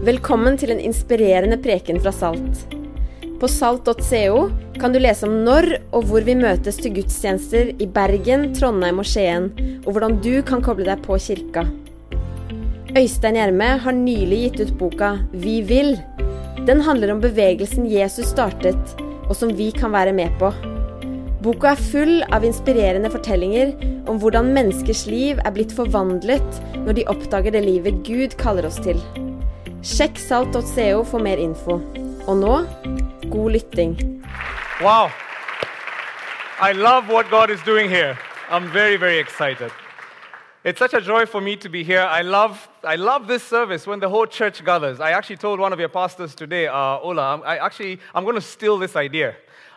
Velkommen til en inspirerende preken fra Salt. På salt.co kan du lese om når og hvor vi møtes til gudstjenester i Bergen, Trondheim og Skien, og hvordan du kan koble deg på kirka. Øystein Gjerme har nylig gitt ut boka Vi vil. Den handler om bevegelsen Jesus startet, og som vi kan være med på. Boka er full av inspirerende fortellinger om hvordan menneskers liv er blitt forvandlet når de oppdager det livet Gud kaller oss til. Sjekk salt.co for mer info. Og nå god lytting. Wow. I love what God is doing here. I'm very, very excited. It's such a joy for me to be here. I love, I love this service when the whole church gathers. I actually told one of your pastors today, uh, Ola, I actually, I'm going to steal this idea.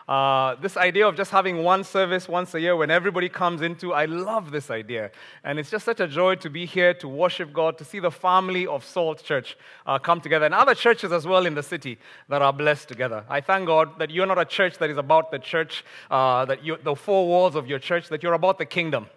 Uh, this idea of just having one service once a year when everybody comes into, I love this idea. And it's just such a joy to be here to worship God, to see the family of Salt Church uh, come together, and other churches as well in the city that are blessed together. I thank God that you're not a church that is about the church, uh, that you, the four walls of your church, that you're about the kingdom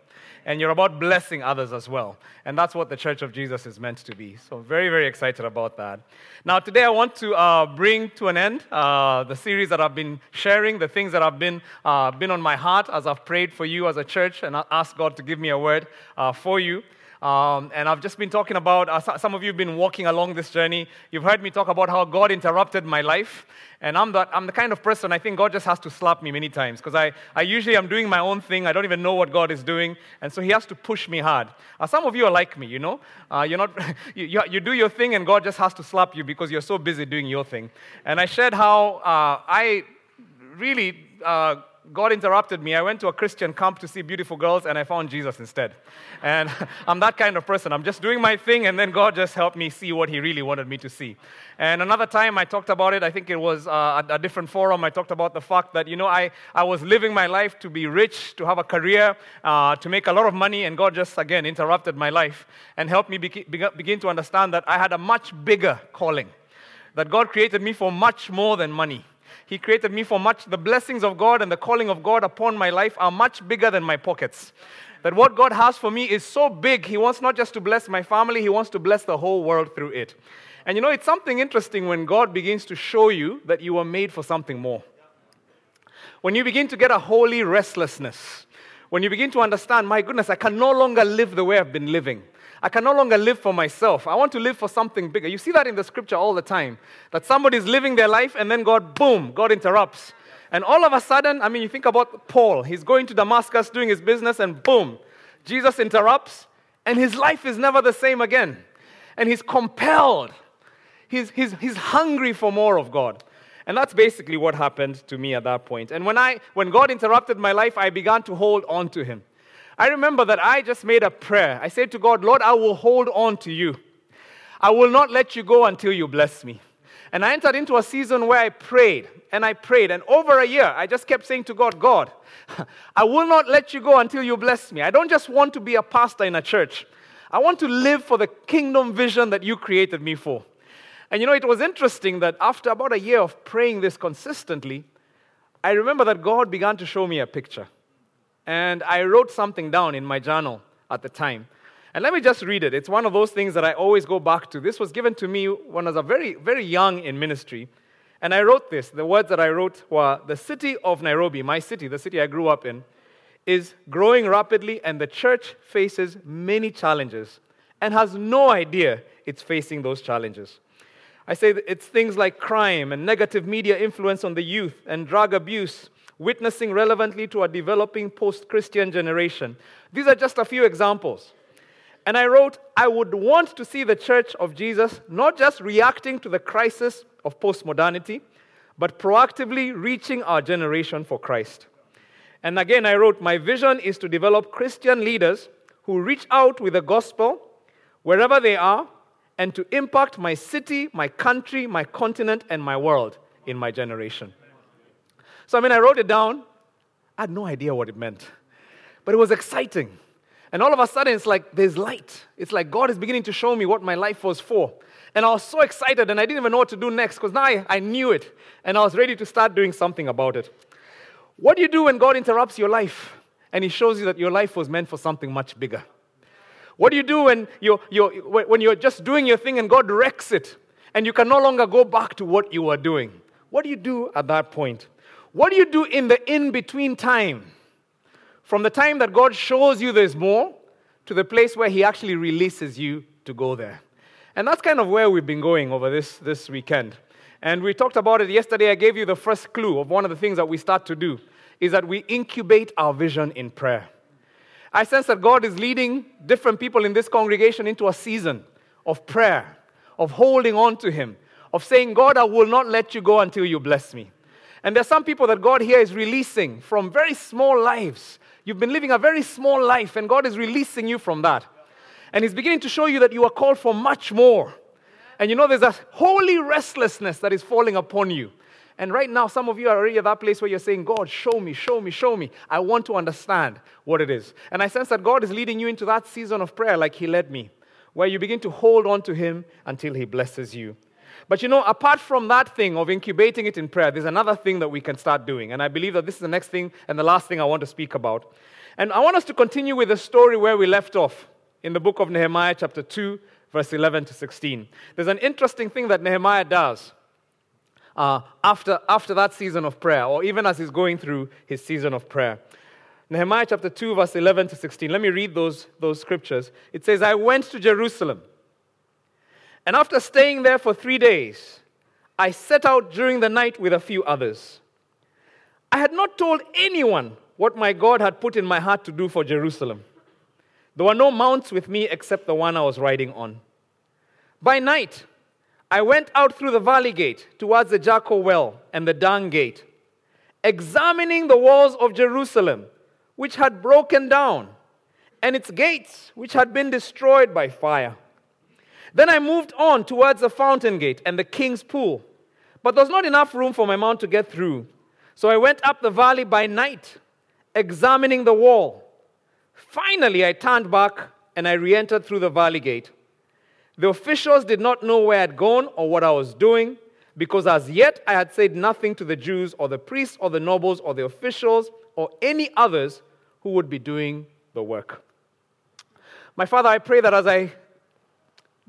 and you're about blessing others as well. And that's what the Church of Jesus is meant to be. So, very, very excited about that. Now, today I want to uh, bring to an end uh, the series that I've been sharing, the things that have been, uh, been on my heart as I've prayed for you as a church and asked God to give me a word uh, for you. Um, and I've just been talking about, uh, some of you have been walking along this journey. You've heard me talk about how God interrupted my life. And I'm the, I'm the kind of person, I think God just has to slap me many times because I, I usually am doing my own thing. I don't even know what God is doing. And so He has to push me hard. Uh, some of you are like me, you know. Uh, you're not, you, you, do your thing and God just has to slap you because you're so busy doing your thing. And I shared how uh, I really uh, God interrupted me. I went to a Christian camp to see beautiful girls and I found Jesus instead. And I'm that kind of person. I'm just doing my thing and then God just helped me see what He really wanted me to see. And another time I talked about it, I think it was uh, a, different forum. I talked about the fact that, you know, I, I was living my life to be rich, to have a career, uh, to make a lot of money, and God just, again, interrupted my life and helped me be- begin to understand that I had a much bigger calling. That God created me for much more than money. He created me for much. The blessings of God and the calling of God upon my life are much bigger than my pockets. That what God has for me is so big, He wants not just to bless my family, He wants to bless the whole world through it. And you know, it's something interesting when God begins to show you that you were made for something more. When you begin to get a holy restlessness, when you begin to understand, my goodness, I can no longer live the way I've been living. I can no longer live for myself. I want to live for something bigger. You see that in the scripture all the time. That somebody's living their life and then God, boom, God interrupts. And all of a sudden, I mean, you think about Paul. He's going to Damascus doing his business and boom, Jesus interrupts and his life is never the same again. And he's compelled. He's, he's, he's hungry for more of God. And that's basically what happened to me at that point. And when, I, when God interrupted my life, I began to hold on to Him. I remember that I just made a prayer. I said to God, Lord, I will hold on to you. I will not let you go until you bless me. And I entered into a season where I prayed and I prayed. And over a year, I just kept saying to God, God, I will not let you go until you bless me. I don't just want to be a pastor in a church. I want to live for the kingdom vision that you created me for. And you know, it was interesting that after about a year of praying this consistently, I remember that God began to show me a picture. And I wrote something down in my journal at the time. And let me just read it. It's one of those things that I always go back to. This was given to me when I was a very, very young in ministry. And I wrote this. The words that I wrote were The city of Nairobi, my city, the city I grew up in, is growing rapidly, and the church faces many challenges and has no idea it's facing those challenges. I say it's things like crime and negative media influence on the youth and drug abuse witnessing relevantly to a developing post Christian generation. These are just a few examples. And I wrote, I would want to see the church of Jesus not just reacting to the crisis of postmodernity, but proactively reaching our generation for Christ. And again, I wrote, My vision is to develop Christian leaders who reach out with the gospel wherever they are and to impact my city, my country, my continent, and my world in my generation. So, I mean, I wrote it down. I had no idea what it meant, but it was exciting. And all of a sudden, it's like there's light. It's like God is beginning to show me what my life was for. And I was so excited, and I didn't even know what to do next because now I, I knew it, and I was ready to start doing something about it. What do you do when God interrupts your life and He shows you that your life was meant for something much bigger? What do you do when you're, you're, when you're just doing your thing and God wrecks it and you can no longer go back to what you were doing. What do you do at that point? What do you do in the in between time? From the time that God shows you there's more to the place where He actually releases you to go there. And that's kind of where we've been going over this, this weekend. And we talked about it yesterday. I gave you the first clue of one of the things that we start to do is that we incubate our vision in prayer. I sense that God is leading different people in this congregation into a season of prayer, of holding on to Him, of saying, God, I will not let you go until you bless me. And there's some people that God here is releasing from very small lives. You've been living a very small life, and God is releasing you from that. And He's beginning to show you that you are called for much more. And you know, there's a holy restlessness that is falling upon you. And right now, some of you are already at that place where you're saying, God, show me, show me, show me. I want to understand what it is. And I sense that God is leading you into that season of prayer like He led me, where you begin to hold on to Him until He blesses you. But you know, apart from that thing of incubating it in prayer, there's another thing that we can start doing. And I believe that this is the next thing and the last thing I want to speak about. And I want us to continue with the story where we left off in the book of Nehemiah, chapter 2, verse 11 to 16. There's an interesting thing that Nehemiah does uh, after, after that season of prayer, or even as he's going through his season of prayer. Nehemiah chapter 2, verse 11 to 16. Let me read those, those scriptures. It says, I went to Jerusalem, and after staying there for three days, I set out during the night with a few others. I had not told anyone what my God had put in my heart to do for Jerusalem. There were no mounts with me except the one I was riding on. By night, I went out through the valley gate towards the Jackal Well and the dung gate, examining the walls of Jerusalem, which had broken down, and its gates, which had been destroyed by fire. Then I moved on towards the fountain gate and the king's pool, but there was not enough room for my mount to get through. So I went up the valley by night, examining the wall Finally, I turned back and I re entered through the valley gate. The officials did not know where I'd gone or what I was doing, because as yet I had said nothing to the Jews or the priests or the nobles or the officials or any others who would be doing the work. My Father, I pray that as I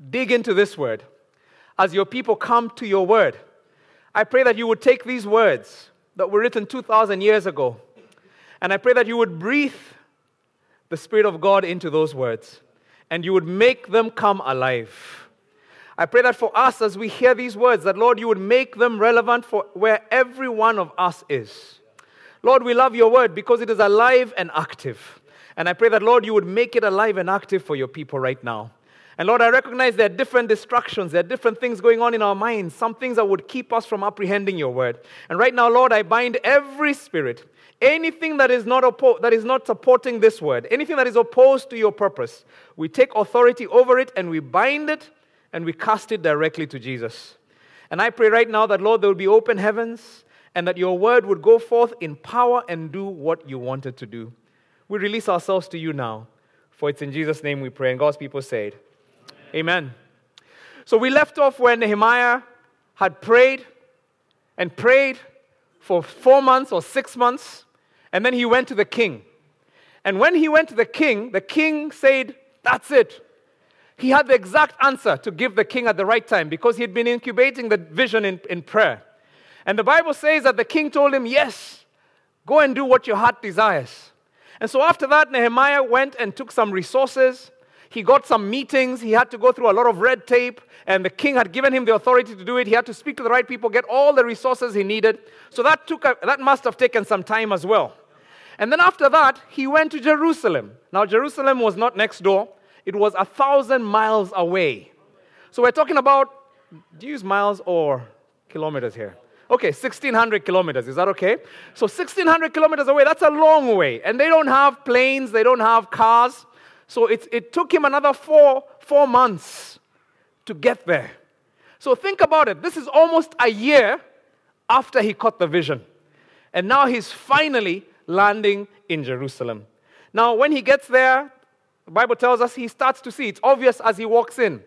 dig into this word, as your people come to your word, I pray that you would take these words that were written 2,000 years ago, and I pray that you would breathe the Spirit of God into those words and you would make them come alive. I pray that for us, as we hear these words, that Lord, you would make them relevant for where every one of us is. Lord, we love your word because it is alive and active. And I pray that, Lord, you would make it alive and active for your people right now. And Lord, I recognize there are different distractions, there are different things going on in our minds, some things that would keep us from apprehending your word. And right now, Lord, I bind every spirit Anything that is, not oppo- that is not supporting this word, anything that is opposed to your purpose, we take authority over it and we bind it and we cast it directly to Jesus. And I pray right now that, Lord, there will be open heavens and that your word would go forth in power and do what you wanted to do. We release ourselves to you now, for it's in Jesus' name we pray. And God's people said, Amen. So we left off where Nehemiah had prayed and prayed for four months or six months and then he went to the king. And when he went to the king, the king said, That's it. He had the exact answer to give the king at the right time because he had been incubating the vision in, in prayer. And the Bible says that the king told him, Yes, go and do what your heart desires. And so after that, Nehemiah went and took some resources. He got some meetings. He had to go through a lot of red tape, and the king had given him the authority to do it. He had to speak to the right people, get all the resources he needed. So that, took a, that must have taken some time as well. And then after that, he went to Jerusalem. Now, Jerusalem was not next door, it was a thousand miles away. So we're talking about, do you use miles or kilometers here? Okay, 1600 kilometers. Is that okay? So 1600 kilometers away, that's a long way. And they don't have planes, they don't have cars. So it, it took him another four, four months to get there. So think about it. This is almost a year after he caught the vision. And now he's finally landing in Jerusalem. Now, when he gets there, the Bible tells us he starts to see. It's obvious as he walks in.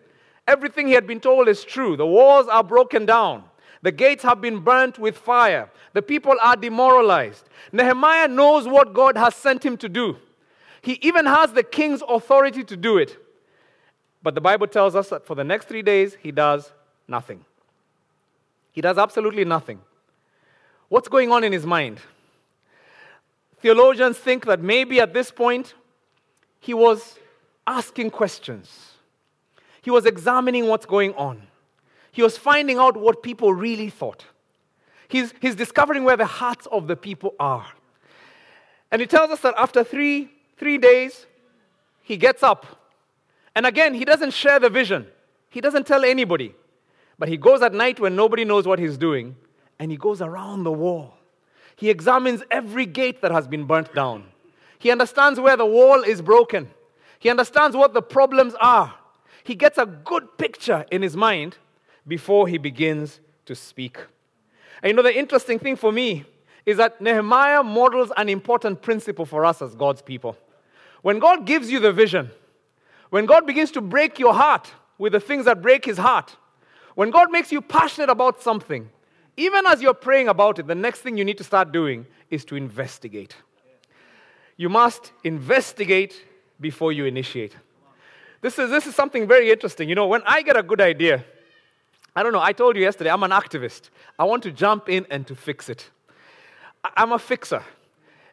Everything he had been told is true. The walls are broken down. The gates have been burnt with fire. The people are demoralized. Nehemiah knows what God has sent him to do. He even has the king's authority to do it. But the Bible tells us that for the next three days, he does nothing. He does absolutely nothing. What's going on in his mind? Theologians think that maybe at this point he was asking questions. He was examining what's going on. He was finding out what people really thought. He's, he's discovering where the hearts of the people are. And he tells us that after three, three days, he gets up. And again, he doesn't share the vision, he doesn't tell anybody. But he goes at night when nobody knows what he's doing, and he goes around the wall. He examines every gate that has been burnt down. He understands where the wall is broken. He understands what the problems are. He gets a good picture in his mind before he begins to speak. And you know, the interesting thing for me is that Nehemiah models an important principle for us as God's people. When God gives you the vision, when God begins to break your heart with the things that break his heart, when God makes you passionate about something, even as you're praying about it, the next thing you need to start doing is to investigate. You must investigate before you initiate. This is, this is something very interesting. You know, when I get a good idea, I don't know, I told you yesterday, I'm an activist. I want to jump in and to fix it. I'm a fixer.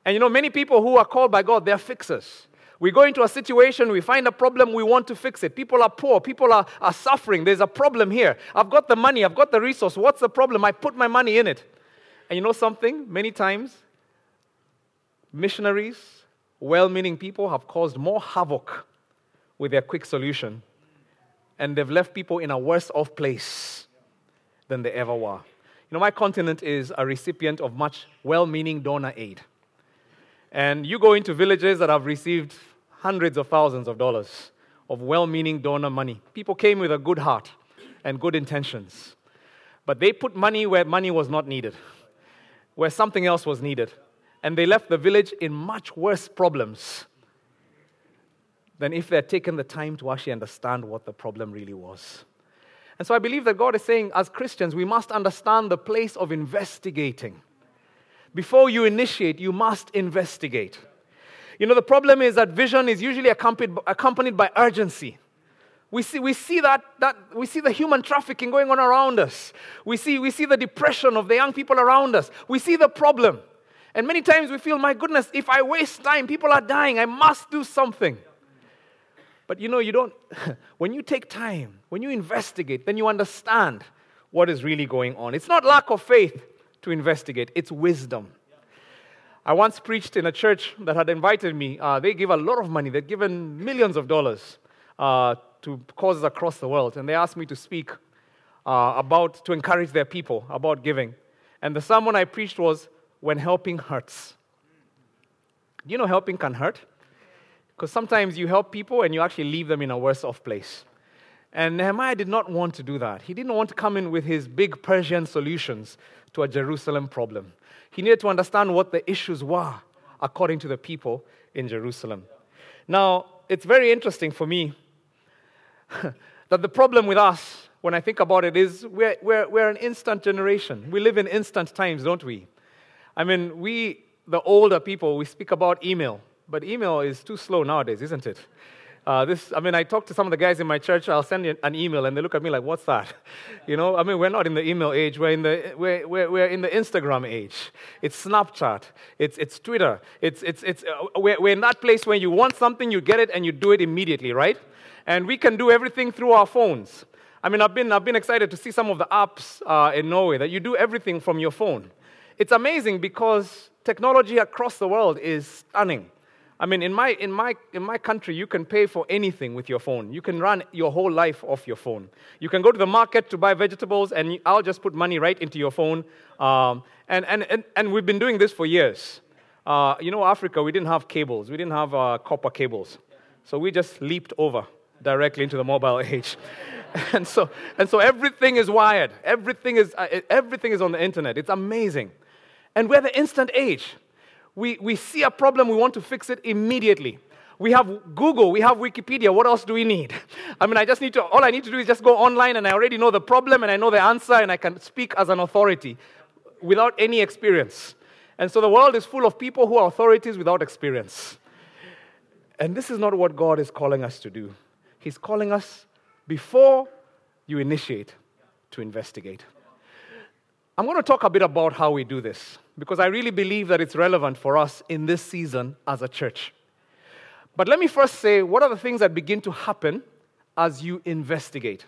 And you know, many people who are called by God, they're fixers. We go into a situation, we find a problem, we want to fix it. People are poor, people are, are suffering. There's a problem here. I've got the money, I've got the resource. What's the problem? I put my money in it. And you know something? Many times, missionaries, well meaning people have caused more havoc with their quick solution, and they've left people in a worse off place than they ever were. You know, my continent is a recipient of much well meaning donor aid. And you go into villages that have received hundreds of thousands of dollars of well meaning donor money. People came with a good heart and good intentions. But they put money where money was not needed, where something else was needed. And they left the village in much worse problems than if they had taken the time to actually understand what the problem really was. And so I believe that God is saying, as Christians, we must understand the place of investigating. Before you initiate, you must investigate. You know, the problem is that vision is usually accompanied, accompanied by urgency. We see, we, see that, that, we see the human trafficking going on around us. We see, we see the depression of the young people around us. We see the problem. And many times we feel, my goodness, if I waste time, people are dying. I must do something. But you know, you don't, when you take time, when you investigate, then you understand what is really going on. It's not lack of faith to investigate, it's wisdom. I once preached in a church that had invited me. Uh, they give a lot of money, they've given millions of dollars uh, to causes across the world. And they asked me to speak uh, about, to encourage their people about giving. And the sermon I preached was When Helping Hurts. You know helping can hurt? Because sometimes you help people and you actually leave them in a worse off place. And Nehemiah did not want to do that. He didn't want to come in with his big Persian solutions to a Jerusalem problem. He needed to understand what the issues were according to the people in Jerusalem. Now, it's very interesting for me that the problem with us, when I think about it, is we're, we're, we're an instant generation. We live in instant times, don't we? I mean, we, the older people, we speak about email, but email is too slow nowadays, isn't it? Uh, this, I mean, I talk to some of the guys in my church. I'll send an email, and they look at me like, "What's that?" You know, I mean, we're not in the email age. We're in the we're, we're, we're in the Instagram age. It's Snapchat. It's it's Twitter. It's it's it's uh, we're, we're in that place where you want something, you get it, and you do it immediately, right? And we can do everything through our phones. I mean, I've been I've been excited to see some of the apps uh, in Norway that you do everything from your phone. It's amazing because technology across the world is stunning. I mean, in my, in, my, in my country, you can pay for anything with your phone. You can run your whole life off your phone. You can go to the market to buy vegetables, and I'll just put money right into your phone. Um, and, and, and, and we've been doing this for years. Uh, you know, Africa, we didn't have cables, we didn't have uh, copper cables. So we just leaped over directly into the mobile age. and, so, and so everything is wired, everything is, uh, everything is on the internet. It's amazing. And we're the instant age we, we see a problem, we want to fix it immediately. We have Google, we have Wikipedia. What else do we need? I mean, I just need to, all I need to do is just go online and I already know the problem and I know the answer and I can speak as an authority without any experience. And so the world is full of people who are authorities without experience. And this is not what God is calling us to do. He's calling us before you initiate, to investigate. I'm going to talk a bit about how we do this because I really believe that it's relevant for us in this season as a church. But let me first say what are the things that begin to happen as you investigate?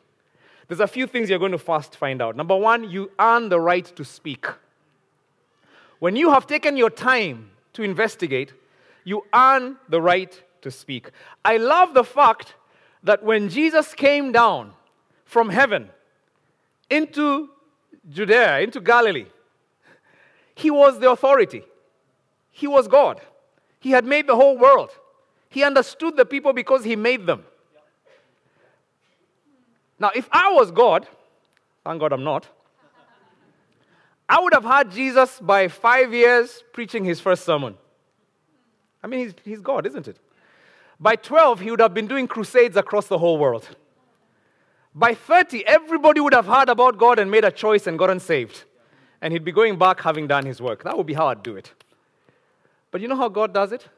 There's a few things you're going to first find out. Number one, you earn the right to speak. When you have taken your time to investigate, you earn the right to speak. I love the fact that when Jesus came down from heaven into Judea, into Galilee, he was the authority. He was God. He had made the whole world. He understood the people because he made them. Now, if I was God, thank God I'm not, I would have had Jesus by five years preaching his first sermon. I mean, he's, he's God, isn't it? By 12, he would have been doing crusades across the whole world. By 30, everybody would have heard about God and made a choice and gotten saved. And he'd be going back having done his work. That would be how I'd do it. But you know how God does it?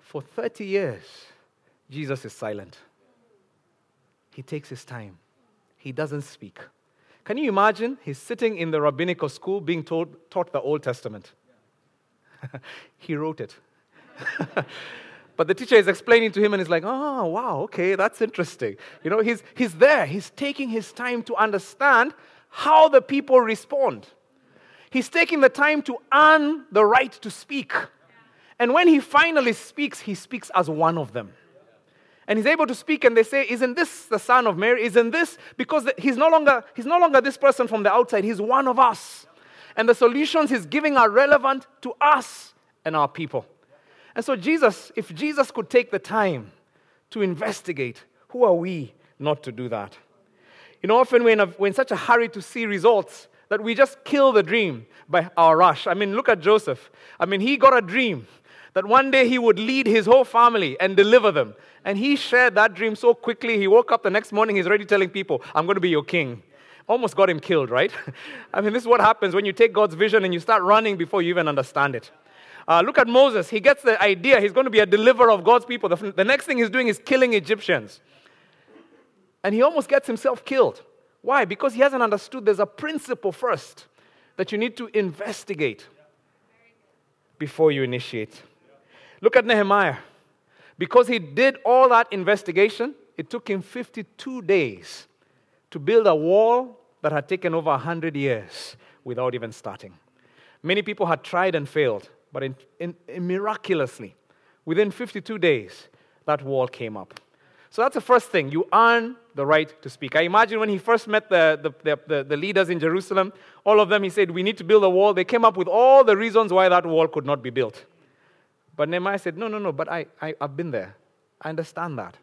For 30 years, Jesus is silent. He takes his time, he doesn't speak. Can you imagine? He's sitting in the rabbinical school being told, taught the Old Testament. he wrote it. but the teacher is explaining to him and he's like, oh, wow, okay, that's interesting. You know, he's, he's there. He's taking his time to understand how the people respond. He's taking the time to earn the right to speak. And when he finally speaks, he speaks as one of them. And he's able to speak, and they say, Isn't this the son of Mary? Isn't this? Because he's no longer, he's no longer this person from the outside, he's one of us. And the solutions he's giving are relevant to us and our people. And so, Jesus, if Jesus could take the time to investigate, who are we not to do that? You know, often we're in, a, we're in such a hurry to see results that we just kill the dream by our rush. I mean, look at Joseph. I mean, he got a dream that one day he would lead his whole family and deliver them. And he shared that dream so quickly, he woke up the next morning, he's already telling people, I'm going to be your king. Almost got him killed, right? I mean, this is what happens when you take God's vision and you start running before you even understand it. Uh, look at Moses. He gets the idea he's going to be a deliverer of God's people. The, the next thing he's doing is killing Egyptians. And he almost gets himself killed. Why? Because he hasn't understood there's a principle first that you need to investigate before you initiate. Look at Nehemiah. Because he did all that investigation, it took him 52 days to build a wall that had taken over 100 years without even starting. Many people had tried and failed, but in, in, in miraculously, within 52 days, that wall came up. So that's the first thing. You earn the right to speak. I imagine when he first met the, the, the, the, leaders in Jerusalem, all of them, he said, We need to build a wall. They came up with all the reasons why that wall could not be built. But Nehemiah said, No, no, no, but I, I, I've been there. I understand that.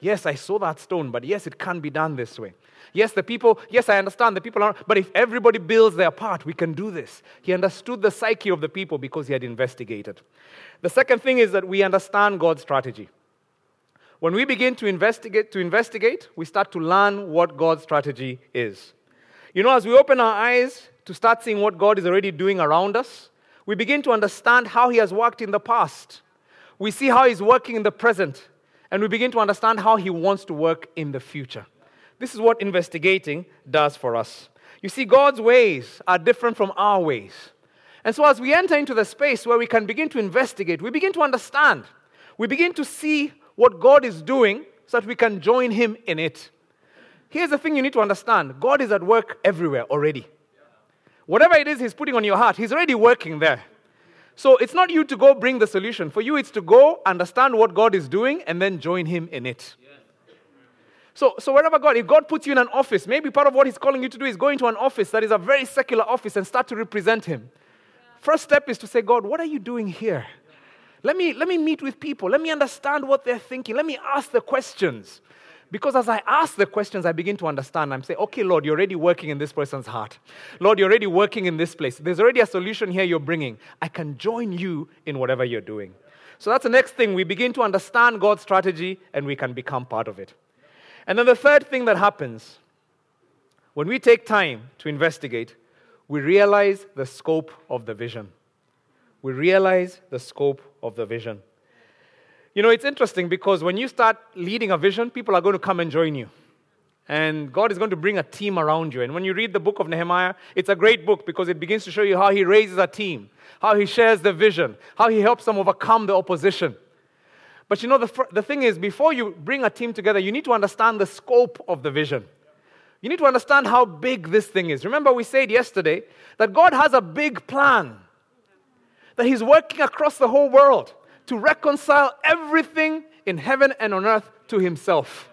Yes, I saw that stone, but yes, it can be done this way. Yes, the people, yes, I understand the people are, but if everybody builds their part, we can do this. He understood the psyche of the people because he had investigated. The second thing is that we understand God's strategy. When we begin to investigate, to investigate, we start to learn what God's strategy is. You know, as we open our eyes to start seeing what God is already doing around us, we begin to understand how He has worked in the past. We see how He's working in the present, and we begin to understand how He wants to work in the future. This is what investigating does for us. You see, God's ways are different from our ways. And so, as we enter into the space where we can begin to investigate, we begin to understand. We begin to see what God is doing so that we can join Him in it. Here's the thing you need to understand God is at work everywhere already. Whatever it is He's putting on your heart, He's already working there. So it's not you to go bring the solution. For you, it's to go understand what God is doing and then join Him in it. So, so wherever God, if God puts you in an office, maybe part of what He's calling you to do is go into an office that is a very secular office and start to represent Him. First step is to say, God, what are you doing here? Let me, let me meet with people. Let me understand what they're thinking. Let me ask the questions. Because as I ask the questions, I begin to understand. I'm saying, okay, Lord, you're already working in this person's heart. Lord, you're already working in this place. There's already a solution here you're bringing. I can join you in whatever you're doing. So that's the next thing. We begin to understand God's strategy and we can become part of it. And then the third thing that happens when we take time to investigate, we realize the scope of the vision. We realize the scope of the vision. You know, it's interesting because when you start leading a vision, people are going to come and join you. And God is going to bring a team around you. And when you read the book of Nehemiah, it's a great book because it begins to show you how he raises a team, how he shares the vision, how he helps them overcome the opposition. But you know, the, the thing is, before you bring a team together, you need to understand the scope of the vision. You need to understand how big this thing is. Remember, we said yesterday that God has a big plan, that He's working across the whole world to reconcile everything in heaven and on earth to Himself.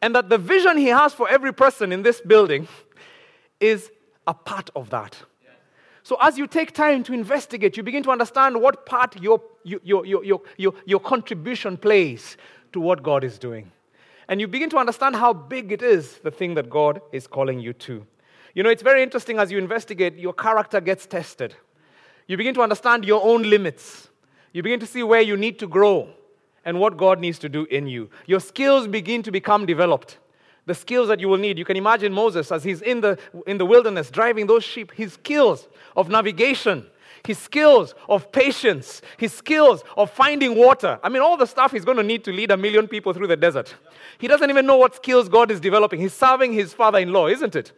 And that the vision He has for every person in this building is a part of that. So, as you take time to investigate, you begin to understand what part your, your, your, your, your, contribution plays to what God is doing. And you begin to understand how big it is, the thing that God is calling you to. You know, it's very interesting as you investigate, your character gets tested. You begin to understand your own limits. You begin to see where you need to grow and what God needs to do in you. Your skills begin to become developed the skills that you will need. You can imagine Moses as he's in the, in the wilderness driving those sheep, his skills of navigation, his skills of patience, his skills of finding water. I mean, all the stuff he's going to need to lead a million people through the desert. He doesn't even know what skills God is developing. He's serving his father in law, isn't it?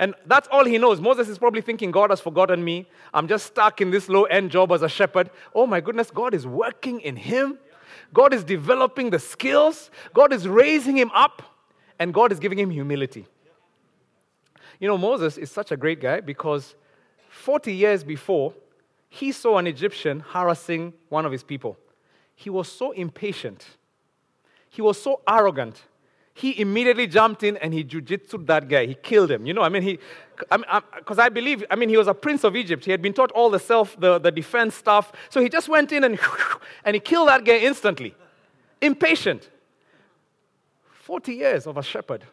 And that's all he knows. Moses is probably thinking, God has forgotten me. I'm just stuck in this low end job as a shepherd. Oh my goodness, God is working in him. God is developing the skills. God is raising him up and God is giving him humility. You know, Moses is such a great guy because 40 years before, he saw an Egyptian harassing one of his people. He was so impatient, he was so arrogant. He immediately jumped in and he jujitsued that guy. He killed him. You know, I mean, he, because I, I, I, believe, I mean, he was a prince of Egypt. He had been taught all the self, the, the defense stuff. So he just went in and, and he killed that guy instantly. Impatient. 40 years of a shepherd.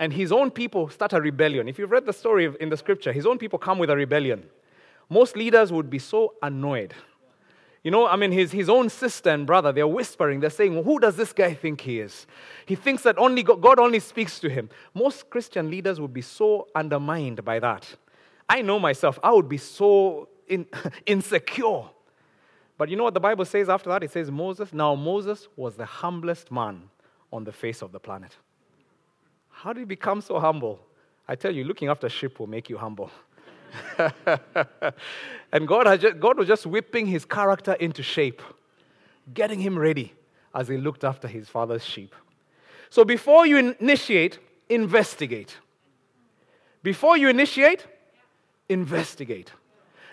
And his own people start a rebellion. If you've read the story in the scripture, his own people come with a rebellion. Most leaders would be so annoyed. You know, I mean, his, his own sister and brother, they're whispering, they're saying, well, Who does this guy think he is? He thinks that only God, God only speaks to him. Most Christian leaders would be so undermined by that. I know myself, I would be so in, insecure. But you know what the Bible says after that? It says, Moses, now Moses was the humblest man on the face of the planet. How did he become so humble? I tell you, looking after sheep will make you humble. and God, just, God was just whipping his character into shape, getting him ready as he looked after his father's sheep. So before you initiate, investigate. Before you initiate, investigate.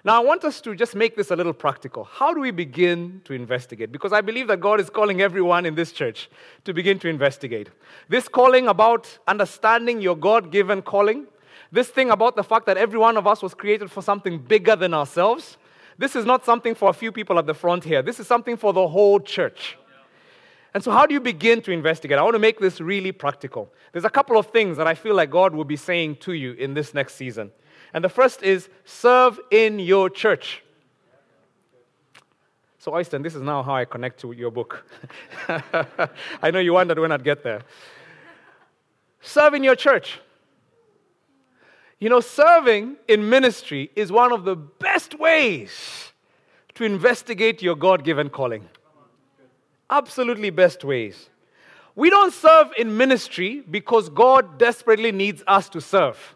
Now, I want us to just make this a little practical. How do we begin to investigate? Because I believe that God is calling everyone in this church to begin to investigate. This calling about understanding your God given calling, this thing about the fact that every one of us was created for something bigger than ourselves, this is not something for a few people at the front here. This is something for the whole church. And so, how do you begin to investigate? I want to make this really practical. There's a couple of things that I feel like God will be saying to you in this next season. And the first is serve in your church. So, Øystein, this is now how I connect to your book. I know you wondered when I'd get there. Serve in your church. You know, serving in ministry is one of the best ways to investigate your God given calling. Absolutely best ways. We don't serve in ministry because God desperately needs us to serve.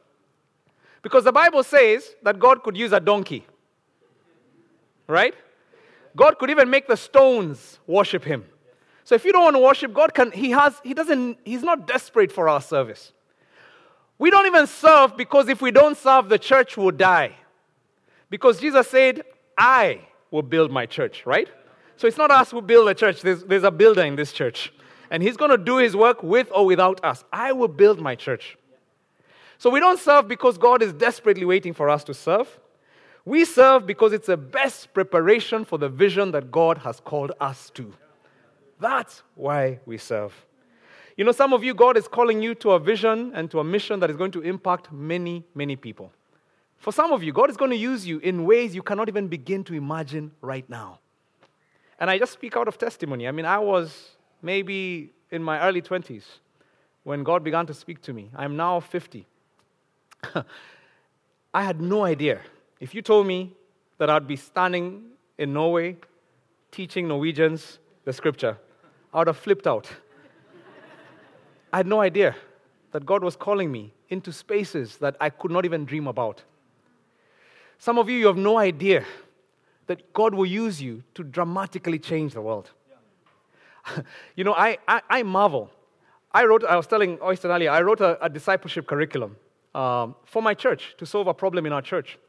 Because the Bible says that God could use a donkey. Right? God could even make the stones worship him. So if you don't want to worship God, can, he has he doesn't he's not desperate for our service. We don't even serve because if we don't serve, the church will die. Because Jesus said, I will build my church, right? So it's not us who build the church, there's, there's a builder in this church. And he's going to do his work with or without us. I will build my church. So we don't serve because God is desperately waiting for us to serve. We serve because it's the best preparation for the vision that God has called us to. That's why we serve. You know, some of you, God is calling you to a vision and to a mission that is going to impact many, many people. For some of you, God is going to use you in ways you cannot even begin to imagine right now. And I just speak out of testimony. I mean, I was maybe in my early 20s when God began to speak to me. I'm now 50. I had no idea. If you told me that I'd be standing in Norway teaching Norwegians the scripture, I would have flipped out. I had no idea. that God was calling me into spaces that I could not even dream about. Some of you, you have no idea that God will use you to dramatically change the world. you know, I, I, I, marvel. I wrote, I was telling Øystein earlier, I wrote a, a discipleship curriculum um, for my church to solve a problem in our church.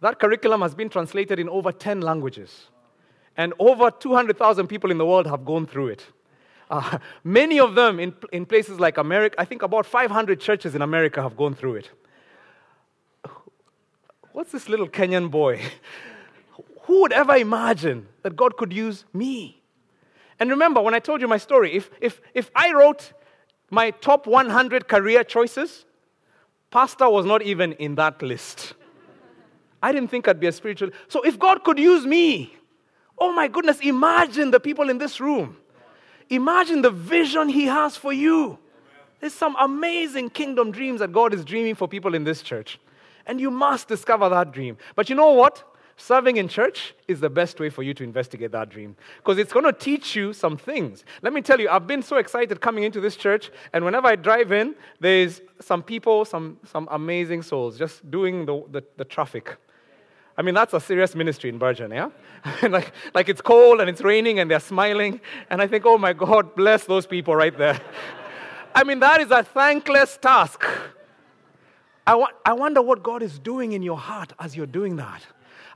That curriculum has been translated in over 10 languages. And over 200,000 people in the world have gone through it. Uh, many of them in, in places like America, I think about 500 churches in America have gone through it. What's this little Kenyan boy? Who would ever imagine that God could use me? And remember, when I told you my story, if, if, if I wrote my top 100 career choices, pastor was not even in that list. I didn't think I'd be a spiritual. So if God could use me, oh my goodness, imagine the people in this room. Imagine the vision He has for you. There's some amazing kingdom dreams that God is dreaming for people in this church. And you must discover that dream. But you know what? Serving in church is the best way for you to investigate that dream because it's going to teach you some things. Let me tell you, I've been so excited coming into this church, and whenever I drive in, there's some people, some, some amazing souls just doing the, the, the traffic. I mean, that's a serious ministry in Bergen, yeah? like, like it's cold and it's raining and they're smiling. And I think, oh my God, bless those people right there. I mean, that is a thankless task. I, wa- I wonder what God is doing in your heart as you're doing that.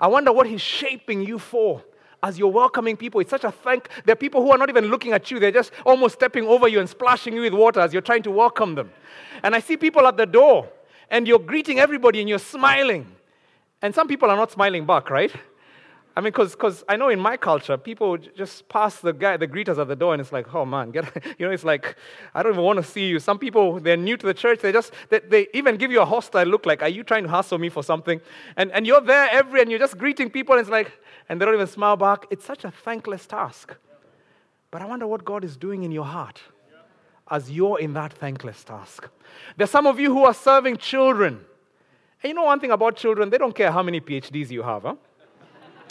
I wonder what He's shaping you for as you're welcoming people. It's such a thank. There are people who are not even looking at you, they're just almost stepping over you and splashing you with water as you're trying to welcome them. And I see people at the door, and you're greeting everybody and you're smiling. And some people are not smiling back, right? I mean, because I know in my culture, people just pass the guy, the greeters at the door, and it's like, oh man, get, you know, it's like, I don't even want to see you. Some people, they're new to the church, they just, they, they even give you a hostile look, like, are you trying to hustle me for something? And, and you're there every, and you're just greeting people, and it's like, and they don't even smile back. It's such a thankless task. But I wonder what God is doing in your heart as you're in that thankless task. There's some of you who are serving children you know one thing about children, they don't care how many PhDs you have. Huh?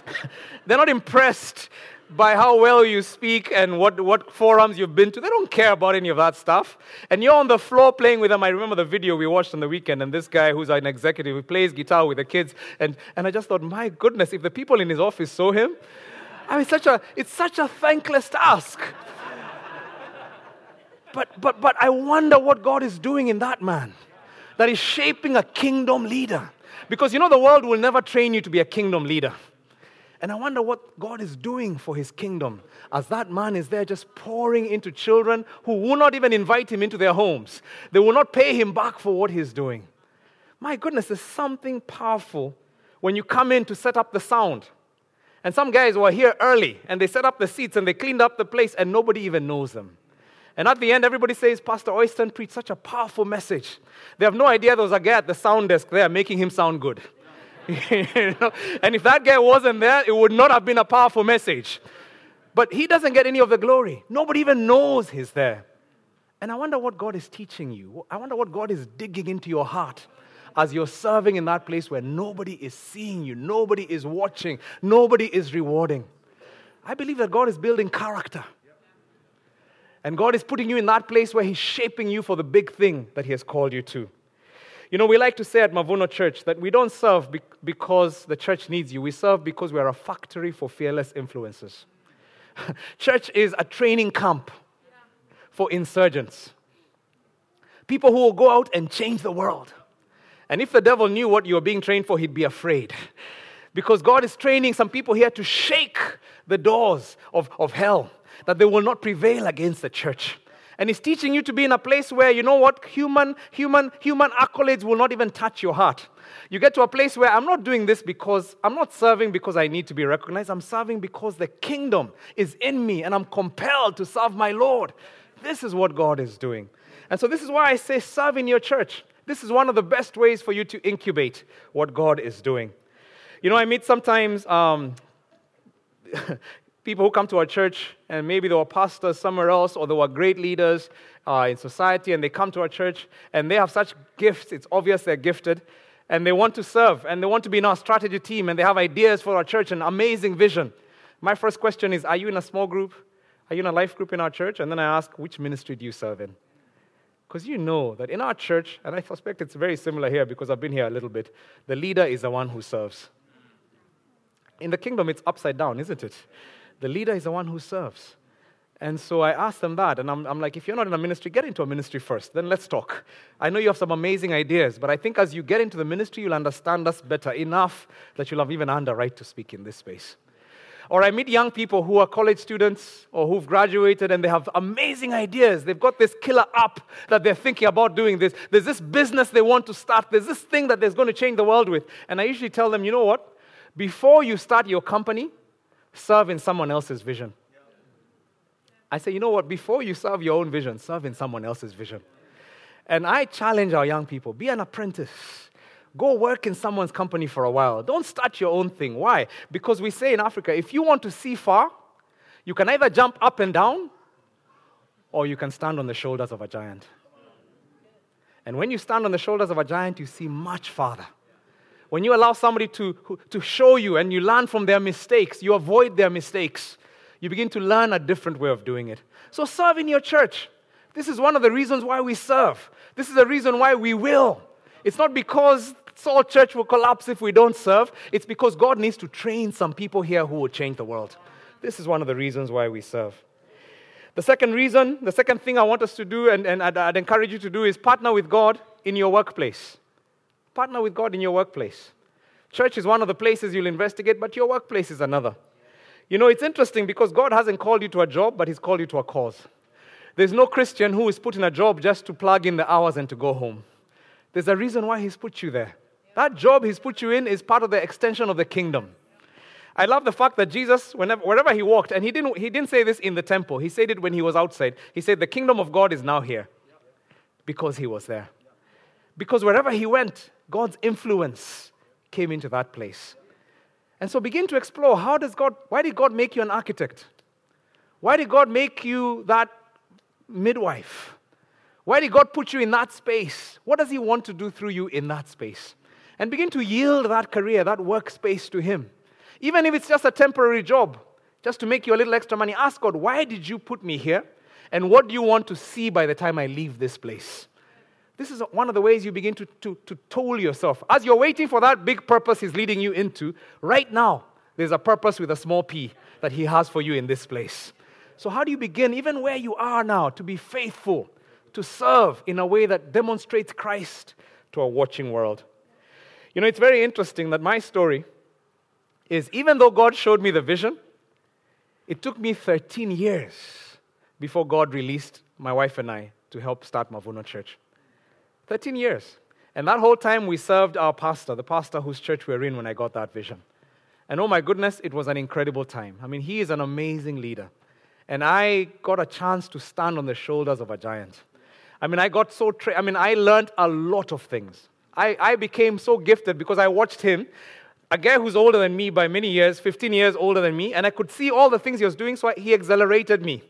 They're not impressed by how well you speak and what, what forums you've been to. They don't care about any of that stuff. And you're on the floor playing with them. I remember the video we watched on the weekend, and this guy who's an executive who plays guitar with the kids. And, and I just thought, my goodness, if the people in his office saw him, I mean, such a, it's such a thankless task. but, but, but I wonder what God is doing in that man that is shaping a kingdom leader. Because you know, the world will never train you to be a kingdom leader. And I wonder what God is doing for his kingdom as that man is there just pouring into children who will not even invite him into their homes. They will not pay him back for what he's doing. My goodness, there's something powerful when you come in to set up the sound. And some guys were here early and they set up the seats and they cleaned up the place and nobody even knows them. And at the end, everybody says, Pastor Øystein preached such a powerful message. They have no idea there was a guy at the sound desk there making him sound good. you know? And if that guy wasn't there, it would not have been a powerful message. But he doesn't get any of the glory. Nobody even knows he's there. And I wonder what God is teaching you. I wonder what God is digging into your heart as you're serving in that place where nobody is seeing you, nobody is watching, nobody is rewarding. I believe that God is building character. And God is putting you in that place where He's shaping you for the big thing that He has called you to. You know, we like to say at Mavuno Church that we don't serve because the church needs you. We serve because we are a factory for fearless influences. church is a training camp for insurgents. People who will go out and change the world. And if the devil knew what you were being trained for, he'd be afraid. Because God is training some people here to shake the doors of, of hell that they will not prevail against the church. And he's teaching you to be in a place where, you know what, human, human, human accolades will not even touch your heart. You get to a place where I'm not doing this because I'm not serving because I need to be recognized. I'm serving because the kingdom is in me and I'm compelled to serve my Lord. This is what God is doing. And so, this is why I say serve in your church. This is one of the best ways for you to incubate what God is doing. You know, I meet sometimes um, people who come to our church and maybe they were pastors somewhere else or they were great leaders uh, in society and they come to our church and they have such gifts. It's obvious they're gifted and they want to serve and they want to be in our strategy team and they have ideas for our church and amazing vision. My first question is Are you in a small group? Are you in a life group in our church? And then I ask, Which ministry do you serve in? Because you know that in our church, and I suspect it's very similar here because I've been here a little bit, the leader is the one who serves. In the kingdom, it's upside down, isn't it? The leader is the one who serves. And so I asked them that, and I'm, I'm, like, if you're not in a ministry, get into a ministry first, then let's talk. I know you have some amazing ideas, but I think as you get into the ministry, you'll understand us better enough that you'll have even earned right to speak in this space. Or I meet young people who are college students or who've graduated and they have amazing ideas. They've got this killer app that they're thinking about doing this. There's this business they want to start. There's this thing that they're going to change the world with. And I usually tell them, you know what? Before you start your company, serve in someone else's vision. I say, you know what? Before you serve your own vision, serve in someone else's vision. And I challenge our young people be an apprentice. Go work in someone's company for a while. Don't start your own thing. Why? Because we say in Africa, if you want to see far, you can either jump up and down or you can stand on the shoulders of a giant. And when you stand on the shoulders of a giant, you see much farther. When you allow somebody to, to show you and you learn from their mistakes, you avoid their mistakes you begin to learn a different way of doing it. So serve in your church. This is one of the reasons why we serve. This is the reason why we will. It's not because Salt Church will collapse if we don't serve. It's because God needs to train some people here who will change the world. This is one of the reasons why we serve. The second reason, the second thing I want us to do, and, and I'd, I'd encourage you to do, is partner with God in your workplace. Partner with God in your workplace. Church is one of the places you'll investigate, but your workplace is another. You know, it's interesting because God hasn't called you to a job, but He's called you to a cause. There's no Christian who is put in a job just to plug in the hours and to go home. There's a reason why He's put you there. That job He's put you in is part of the extension of the kingdom. I love the fact that Jesus, whenever, wherever he walked, and he didn't, he didn't say this in the temple, he said it when he was outside. He said, The kingdom of God is now here because he was there. Because wherever he went, God's influence came into that place. And so begin to explore how does God, why did God make you an architect? Why did God make you that midwife? Why did God put you in that space? What does He want to do through you in that space? And begin to yield that career, that workspace to Him. Even if it's just a temporary job, just to make you a little extra money, ask God, why did you put me here? And what do you want to see by the time I leave this place? This is one of the ways you begin to, to, to toll yourself. As you're waiting for that big purpose He's leading you into, right now, there's a purpose with a small p that He has for you in this place. So, how do you begin, even where you are now, to be faithful, to serve in a way that demonstrates Christ to a watching world? You know, it's very interesting that my story is even though God showed me the vision, it took me 13 years before God released my wife and I to help start Mavuno Church. 13 years. And that whole time we served our pastor, the pastor whose church we were in when I got that vision. And oh my goodness, it was an incredible time. I mean, he is an amazing leader. And I got a chance to stand on the shoulders of a giant. I mean, I got so, tra- I mean, I learned a lot of things. I, I became so gifted because I watched him, a guy who's older than me by many years, 15 years older than me, and I could see all the things he was doing, so he accelerated me.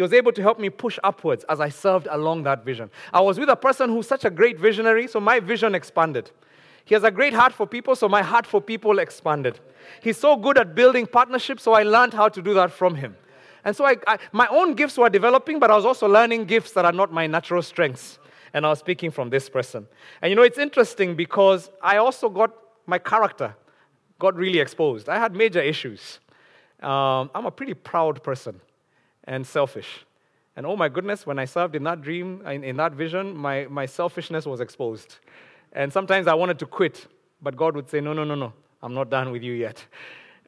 He was able to help me push upwards as I served along that vision. I was with a person who's such a great visionary, so my vision expanded. He has a great heart for people, so my heart for people expanded. He's so good at building partnerships, so I learned how to do that from him. And so I, I, my own gifts were developing, but I was also learning gifts that are not my natural strengths. And I was speaking from this person. And you know, it's interesting because I also got my character got really exposed. I had major issues. Um, I'm a pretty proud person and selfish. And oh my goodness, when I served in that dream, in, in that vision, my, my selfishness was exposed. And sometimes I wanted to quit, but God would say, No, no, no, no, I'm not done with you yet.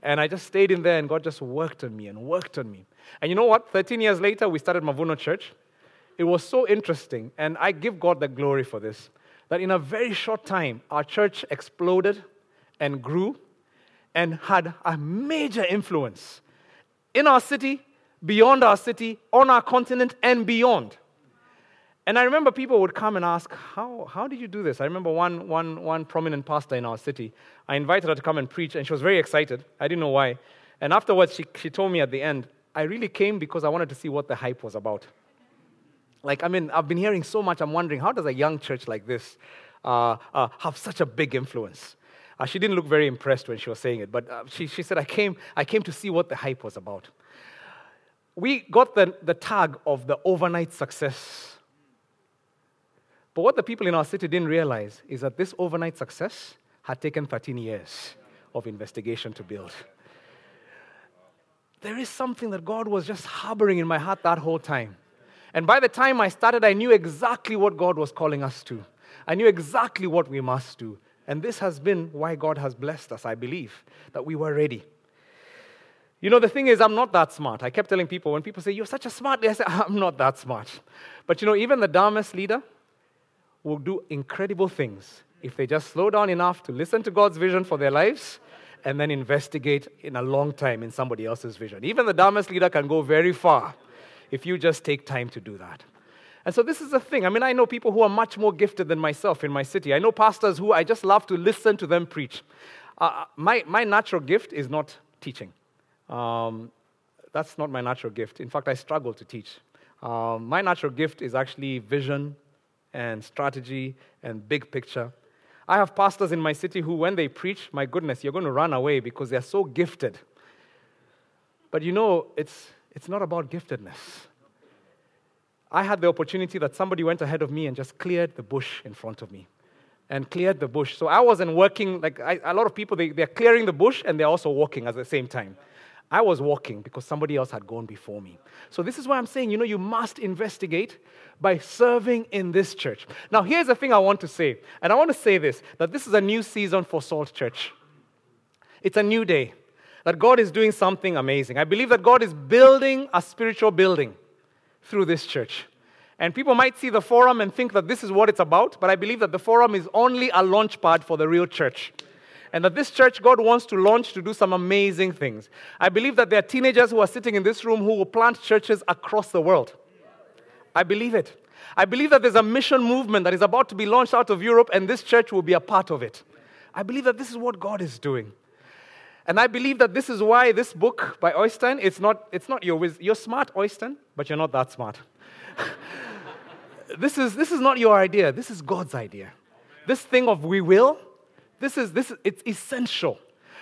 And I just stayed in there, and God just worked on me and worked on me. And you know what? 13 years later, we started Mavuno Church. It was so interesting, and I give God the glory for this, that in a very short time, our church exploded and grew and had a major influence in our city beyond our city, on our continent, and beyond. And I remember people would come and ask, How, how did you do this? I remember one, one, one prominent pastor in our city. I invited her to come and preach, and she was very excited. I didn't know why. And afterwards, she, she told me at the end, I really came because I wanted to see what the hype was about. Like, I mean, I've been hearing so much, I'm wondering, how does a young church like this uh, uh, have such a big influence? Uh, she didn't look very impressed when she was saying it, but uh, she, she said, I came, I came to see what the hype was about we got the, the tag of the overnight success. But what the people in our city didn't realize is that this overnight success had taken 13 years of investigation to build. There is something that God was just harboring in my heart that whole time. And by the time I started, I knew exactly what God was calling us to. I knew exactly what we must do. And this has been why God has blessed us, I believe, that we were ready. You know, the thing is, I'm not that smart. I kept telling people, when people say, You're such a smart leader, I say, I'm not that smart. But you know, even the dumbest leader will do incredible things if they just slow down enough to listen to God's vision for their lives and then investigate in a long time in somebody else's vision. Even the dumbest leader can go very far if you just take time to do that. And so this is the thing. I mean, I know people who are much more gifted than myself in my city. I know pastors who I just love to listen to them preach. Uh, my, my natural gift is not teaching. Um, that's not my natural gift. In fact, I struggle to teach. Um, my natural gift is actually vision and strategy and big picture. I have pastors in my city who, when they preach, my goodness, you're going to run away because they're so gifted. But you know, it's, it's not about giftedness. I had the opportunity that somebody went ahead of me and just cleared the bush in front of me and cleared the bush. So I wasn't working, like I, a lot of people, they, they're clearing the bush and they're also walking at the same time. I was walking because somebody else had gone before me. So this is why I'm saying, you know, you must investigate by serving in this church. Now, here's the thing I want to say, and I want to say this that this is a new season for Salt Church. It's a new day, that God is doing something amazing. I believe that God is building a spiritual building through this church. And people might see the forum and think that this is what it's about, but I believe that the forum is only a launch pad for the real church. And that this church, God wants to launch to do some amazing things. I believe that there are teenagers who are sitting in this room who will plant churches across the world. I believe it. I believe that there's a mission movement that is about to be launched out of Europe, and this church will be a part of it. I believe that this is what God is doing. And I believe that this is why this book by Øystein, it's not, it's not your wisdom. You're smart, Øystein, but you're not that smart. this, is, this is not your idea. This is God's idea. This thing of we will, this is, this, it's essential.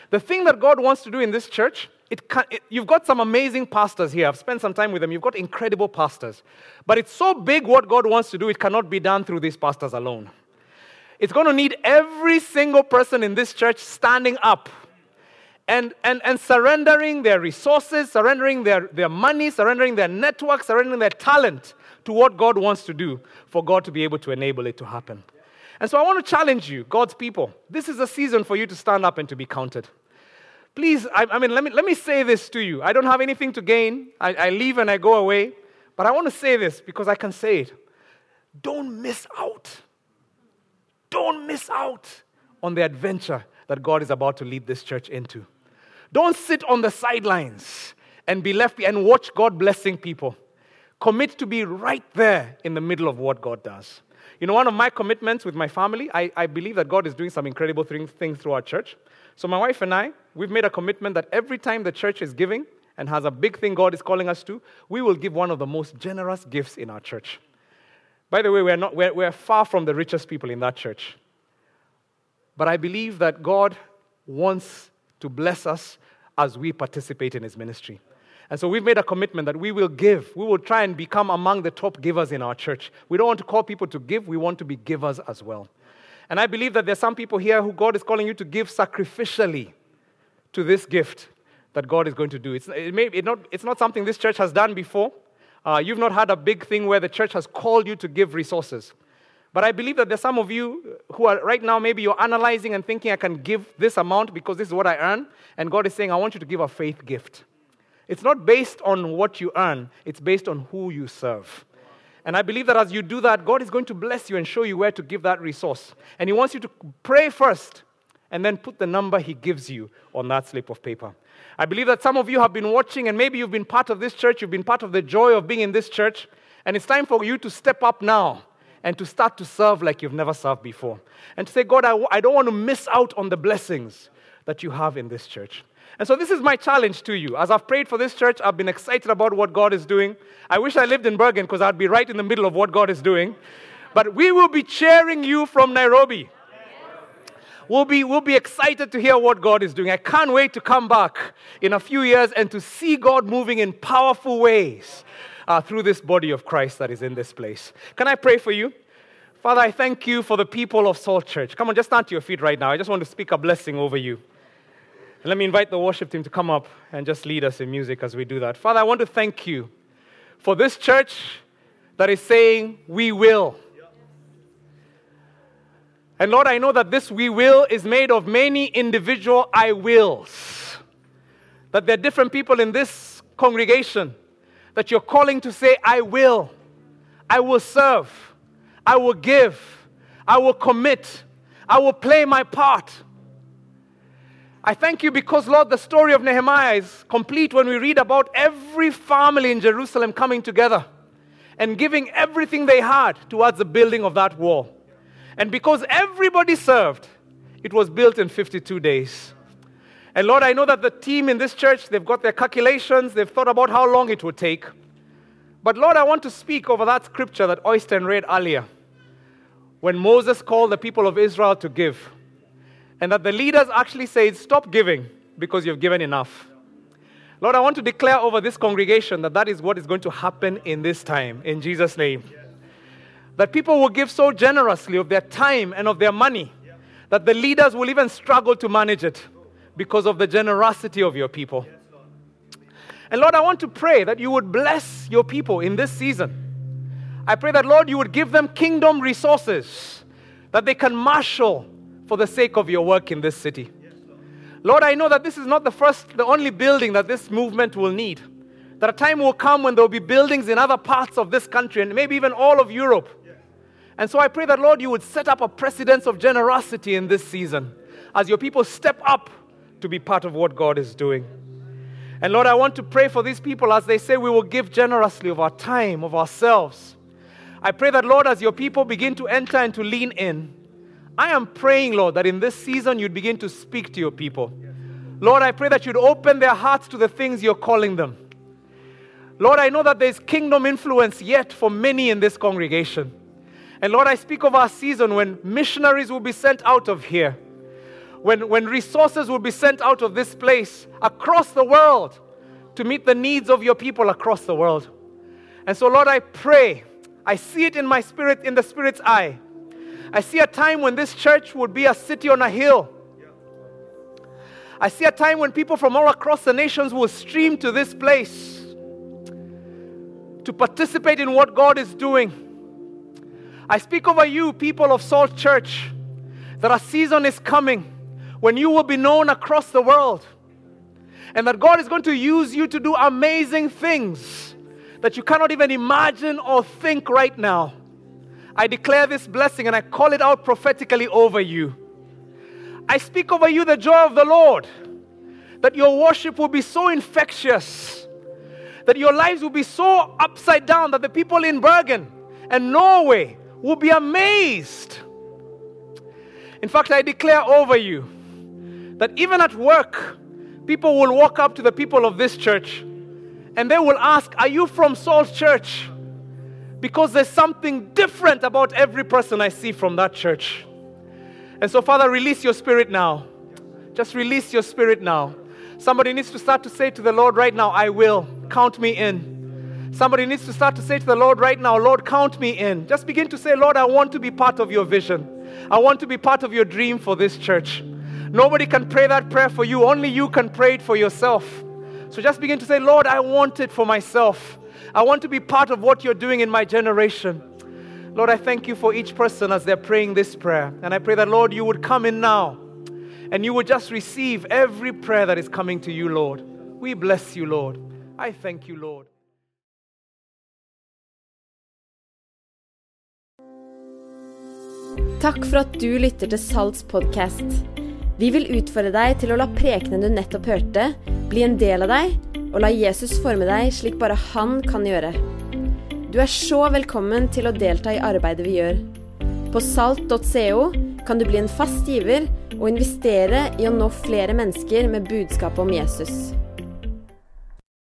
The thing that God wants to do in this church, it can, it, you've got some amazing pastors here. I've spent some time with them. You've got incredible pastors. But it's so big what God wants to do, it cannot be done through these pastors alone. It's going to need every single person in this church standing up and, and, and surrendering their resources, surrendering their, their money, surrendering their network, surrendering their talent to what God wants to do for God to be able to enable it to happen. And so I want to challenge you, God's people. This is a season for you to stand up and to be counted. Please, I, I mean, let me, let me say this to you. I don't have anything to gain. I, I leave and I go away. But I want to say this because I can say it. Don't miss out. Don't miss out on the adventure that God is about to lead this church into. Don't sit on the sidelines and be left and watch God blessing people. Commit to be right there in the middle of what God does. You know, one of my commitments with my family, I, I believe that God is doing some incredible things, through our church. So, my wife and I, we've made a commitment that every time the church is giving and has a big thing God is calling us to, we will give one of the most generous gifts in our church. By the way, we're, not, we're, we're far from the richest people in that church. But I believe that God wants to bless us as we participate in his ministry. And so we've made a commitment that we will give. We will try and become among the top givers in our church. We don't want to call people to give, we want to be givers as well. And I believe that there's some people here who God is calling you to give sacrificially to this gift that God is going to do. It's, it may, it not, it's not something this church has done before. Uh, you've not had a big thing where the church has called you to give resources. But I believe that there's some of you who are right now, maybe you're analyzing and thinking, I can give this amount because this is what I earn. And God is saying, I want you to give a faith gift. It's not based on what you earn, it's based on who you serve. And I believe that as you do that, God is going to bless you and show you where to give that resource. And He wants you to pray first and then put the number He gives you on that slip of paper. I believe that some of you have been watching, and maybe you've been part of this church, you've been part of the joy of being in this church, and it's time for you to step up now and to start to serve like you've never served before. And to say, God, I, I don't want to miss out on the blessings that you have in this church. And so, this is my challenge to you. As I've prayed for this church, I've been excited about what God is doing. I wish I lived in Bergen because I'd be right in the middle of what God is doing. But we will be cheering you from Nairobi. We'll be, we'll be excited to hear what God is doing. I can't wait to come back in a few years and to see God moving in powerful ways uh, through this body of Christ that is in this place. Can I pray for you? Father, I thank you for the people of Salt Church. Come on, just stand to your feet right now. I just want to speak a blessing over you. And let me invite the worship team to come up and just lead us in music as we do that. Father, I want to thank you for this church that is saying, We will. And Lord, I know that this we will is made of many individual I wills. That there are different people in this congregation that you're calling to say, I will, I will serve, I will give, I will commit, I will play my part. I thank you because, Lord, the story of Nehemiah is complete when we read about every family in Jerusalem coming together and giving everything they had towards the building of that wall. And because everybody served, it was built in 52 days. And Lord, I know that the team in this church, they've got their calculations, they've thought about how long it would take. But Lord, I want to speak over that scripture that Øystein read earlier. When Moses called the people of Israel to give, and that the leaders actually said, Stop giving because you've given enough. Lord, I want to declare over this congregation that that is what is going to happen in this time, in Jesus' name. That people will give so generously of their time and of their money that the leaders will even struggle to manage it because of the generosity of your people. And Lord, I want to pray that you would bless your people in this season. I pray that, Lord, you would give them kingdom resources that they can marshal for the sake of your work in this city. Lord, I know that this is not the first, the only building that this movement will need. That a time will come when there will be buildings in other parts of this country and maybe even all of Europe. And so I pray that, Lord, you would set up a precedence of generosity in this season as your people step up to be part of what God is doing. And Lord, I want to pray for these people as they say we will give generously of our time, of ourselves. I pray that, Lord, as your people begin to enter and to lean in, I am praying, Lord, that in this season you'd begin to speak to your people. Lord, I pray that you'd open their hearts to the things you're calling them. Lord, I know that there's kingdom influence yet for many in this congregation. And Lord, I speak of our season when missionaries will be sent out of here when, when resources will be sent out of this place across the world to meet the needs of your people across the world. And so, Lord, I pray, I see it in my spirit, in the Spirit's eye. I see a time when this church would be a city on a hill. I see a time when people from all across the nations will stream to this place to participate in what God is doing. I speak over you, people of Salt Church, that a season is coming when you will be known across the world. And that God is going to use you to do amazing things that you cannot even imagine or think right now. I declare this blessing and I call it out prophetically over you. I speak over you the joy of the Lord, that your worship will be so infectious, that your lives will be so upside down that the people in Bergen and Norway will be amazed. In fact, I declare over you that even at work, people will walk up to the people of this church and they will ask, Are you from Salt Church? Because there's something different about every person I see from that church. And so, Father, release your spirit now. Just release your spirit now. Somebody needs to start to say to the Lord right now, I will. Count me in. Somebody needs to start to say to the Lord right now, Lord, count me in. Just begin to say, Lord, I want to be part of your vision. I want to be part of your dream for this church. Nobody can pray that prayer for you. Only you can pray it for yourself. So just begin to say, Lord, I want it for myself. I want to be part of what you're doing in my generation. Lord, I thank you for each person as they're praying this prayer. And I pray that, Lord, you would come in now and you would just receive every prayer that is coming to you, Lord. We bless you, Lord. I thank you, Lord. Takk for at du lytter til Salts podkast. Vi vil utfordre deg til å la prekenen du nettopp hørte, bli en del av deg, og la Jesus forme deg slik bare han kan gjøre. Du er så velkommen til å delta i arbeidet vi gjør. På salt.co kan du bli en fast giver og investere i å nå flere mennesker med budskapet om Jesus.